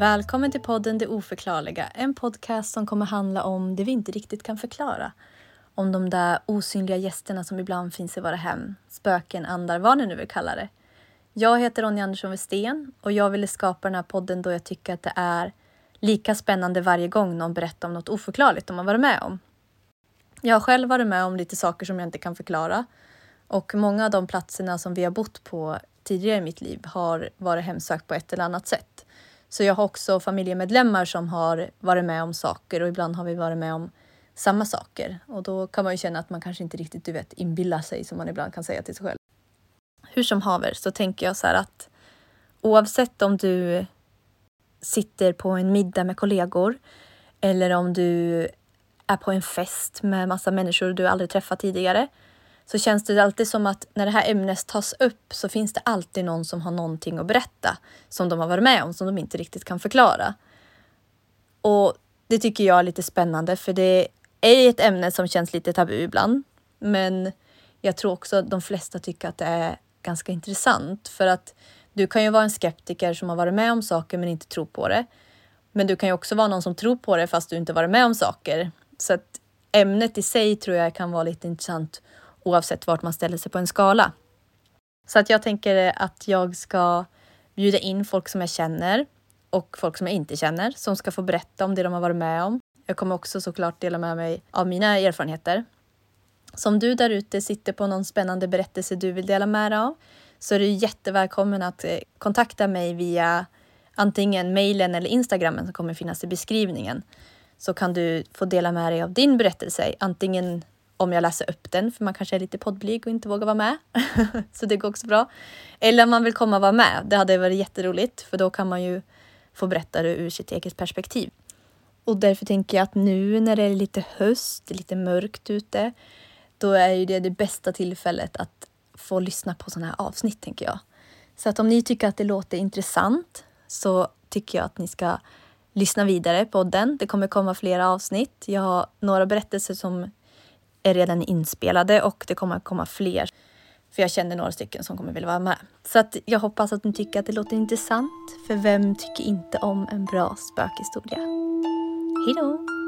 Välkommen till podden Det oförklarliga, en podcast som kommer handla om det vi inte riktigt kan förklara. Om de där osynliga gästerna som ibland finns i våra hem, spöken, andar, vad ni nu vill kalla det. Jag heter Ronja Andersson Westén och jag ville skapa den här podden då jag tycker att det är lika spännande varje gång någon berättar om något oförklarligt de har varit med om. Jag har själv varit med om lite saker som jag inte kan förklara och många av de platserna som vi har bott på tidigare i mitt liv har varit hemsökt på ett eller annat sätt. Så jag har också familjemedlemmar som har varit med om saker och ibland har vi varit med om samma saker. Och då kan man ju känna att man kanske inte riktigt, du vet, inbillar sig som man ibland kan säga till sig själv. Hur som haver så tänker jag så här att oavsett om du sitter på en middag med kollegor eller om du är på en fest med massa människor du aldrig träffat tidigare så känns det alltid som att när det här ämnet tas upp så finns det alltid någon som har någonting att berätta som de har varit med om som de inte riktigt kan förklara. Och det tycker jag är lite spännande för det är ett ämne som känns lite tabu ibland. Men jag tror också att de flesta tycker att det är ganska intressant för att du kan ju vara en skeptiker som har varit med om saker men inte tror på det. Men du kan ju också vara någon som tror på det fast du inte varit med om saker. Så att ämnet i sig tror jag kan vara lite intressant oavsett vart man ställer sig på en skala. Så att jag tänker att jag ska bjuda in folk som jag känner och folk som jag inte känner som ska få berätta om det de har varit med om. Jag kommer också såklart dela med mig av mina erfarenheter. Så om du där ute sitter på någon spännande berättelse du vill dela med dig av så är du jättevälkommen att eh, kontakta mig via antingen mejlen eller Instagrammen som kommer finnas i beskrivningen. Så kan du få dela med dig av din berättelse, antingen om jag läser upp den, för man kanske är lite poddblyg och inte vågar vara med. så det går också bra. Eller om man vill komma och vara med. Det hade varit jätteroligt, för då kan man ju få berätta det ur sitt eget perspektiv. Och därför tänker jag att nu när det är lite höst, lite mörkt ute, då är ju det det bästa tillfället att få lyssna på sådana här avsnitt, tänker jag. Så att om ni tycker att det låter intressant så tycker jag att ni ska lyssna vidare på den. Det kommer komma flera avsnitt. Jag har några berättelser som är redan inspelade och det kommer komma fler. För jag känner några stycken som kommer vilja vara med. Så att jag hoppas att ni tycker att det låter intressant. För vem tycker inte om en bra spökhistoria? Hejdå!